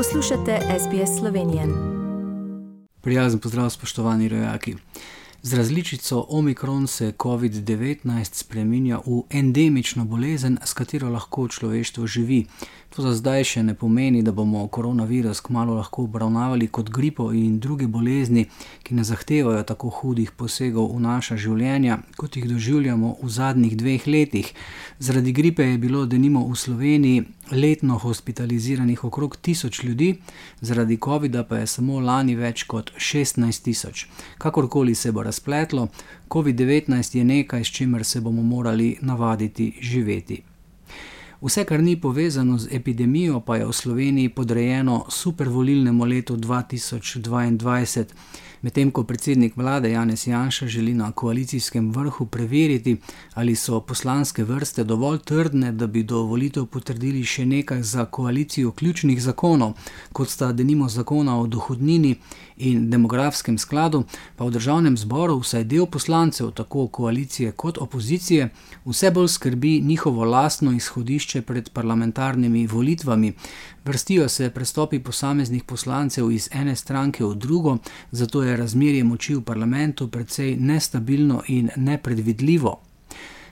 Poslušate SBS Slovenijo. Prijazen pozdrav, spoštovani rojaki. Z različico Omikron se COVID-19 spremenja v endemično bolezen, s katero lahko človeštvo živi. To za zdaj še ne pomeni, da bomo koronavirus kmalo lahko obravnavali kot gripo in druge bolezni, ki ne zahtevajo tako hudih posegov v naša življenja, kot jih doživljamo v zadnjih dveh letih. Zaradi gripe je bilo denimo v Sloveniji letno hospitaliziranih okrog tisoč ljudi, zaradi COVID-a pa je samo lani več kot 16 tisoč. Kakorkoli se bo razpletlo, COVID-19 je nekaj, s čimer se bomo morali navaditi živeti. Vse, kar ni povezano z epidemijo, pa je v Sloveniji podrejeno supervolilnemu letu 2022. Medtem ko predsednik vlade Janez Janša želi na koalicijskem vrhu preveriti, ali so poslanske vrste dovolj trdne, da bi do volitev potrdili še nekaj za koalicijo ključnih zakonov, kot sta denimo zakona o dohodnini in demografskem skladu, pa v državnem zboru vsaj del poslancev, tako koalicije kot opozicije, vse bolj skrbi njihovo lastno izhodišče pred parlamentarnimi volitvami. Vrstijo se prestopi posameznih poslancev iz ene stranke v drugo, zato je razmerje moči v parlamentu precej nestabilno in nepredvidljivo.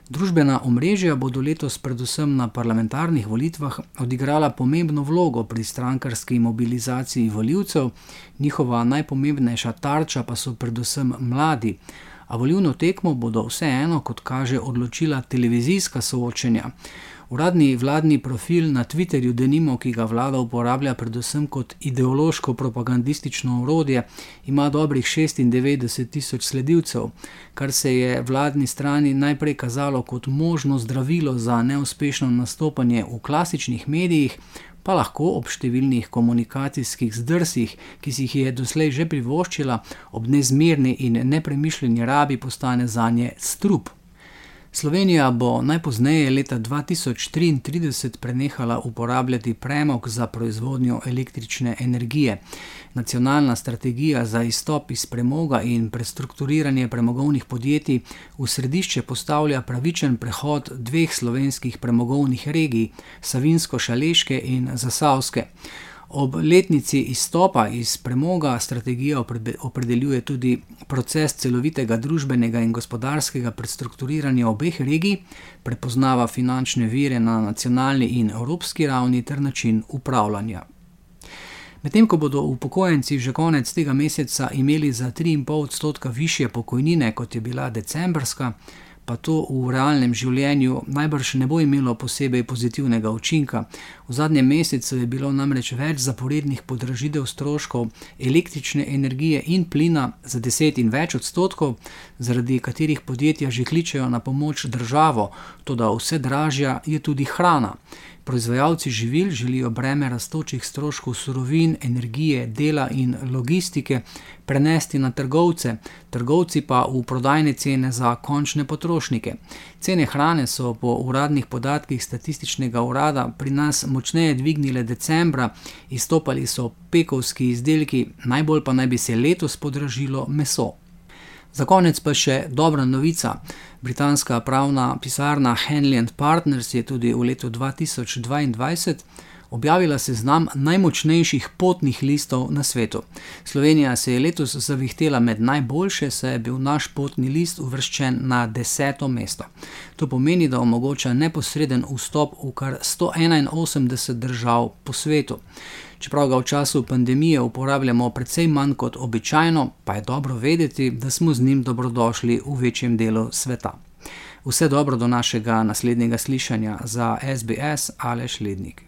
Družbena omrežja bodo letos, predvsem na parlamentarnih volitvah, odigrala pomembno vlogo pri strankarski mobilizaciji voljivcev, njihova najpomembnejša tarča pa so predvsem mladi. A volivno tekmo bodo vseeno, kot kaže, odločila televizijska soočenja. Uradni vladni profil na Twitterju, denimo, ki ga vlada uporablja predvsem kot ideološko propagandistično orodje, ima dobrih 96 tisoč sledilcev, kar se je vladni strani najprej kazalo kot možno zdravilo za neuspešno nastopanje v klasičnih medijih, pa lahko ob številnih komunikacijskih zdrsih, ki si jih je doslej že privoščila, ob nezmerni in nepremišljeni rabi postane za nje strup. Slovenija bo najpozneje leta 2033 prenehala uporabljati premog za proizvodnjo električne energije. Nacionalna strategija za izstop iz premoga in prestrukturiranje premogovnih podjetij v središče postavlja pravičen prehod dveh slovenskih premogovnih regij, Savinsko-Šaleške in Zasavske. Ob letnici izstopa iz premoga strategija opredeljuje tudi proces celovitega družbenega in gospodarskega prestrukturiranja obeh regij, prepoznava finančne vire na nacionalni in evropski ravni ter način upravljanja. Medtem ko bodo upokojenci že konec tega meseca imeli za 3,5 odstotka više pokojnine, kot je bila decembrska, pa to v realnem življenju najbrž ne bo imelo posebej pozitivnega učinka. V zadnjem mesecu je bilo namreč več zaporednih podražitev stroškov električne energije in plina za 10 in več odstotkov, zaradi katerih podjetja že kličejo na pomoč državo, tudi vse dražja je tudi hrana. Proizvajalci živil želijo breme rastočih stroškov surovin, energije, dela in logistike prenesti na trgovce, trgovci pa v prodajne cene za končne potrošnike. Cene hrane so po uradnih podatkih statističnega urada pri nas močneje dvignile decembra, izstopali so pekovski izdelki, najbolj pa naj bi se letos podražilo meso. Za konec pa še dobra novica. Britanska pravna pisarna Henley Partners je tudi v letu 2022 objavila seznam najmočnejših potnih listov na svetu. Slovenija se je letos zavihtela med najboljše, saj je bil naš potni list uvrščen na deseto mesto. To pomeni, da omogoča neposreden vstop v kar 181 držav po svetu. Čeprav ga v času pandemije uporabljamo precej manj kot običajno, pa je dobro vedeti, da smo z njim dobrodošli v večjem delu sveta. Vse dobro do našega naslednjega slišanja za SBS ali Šlednik.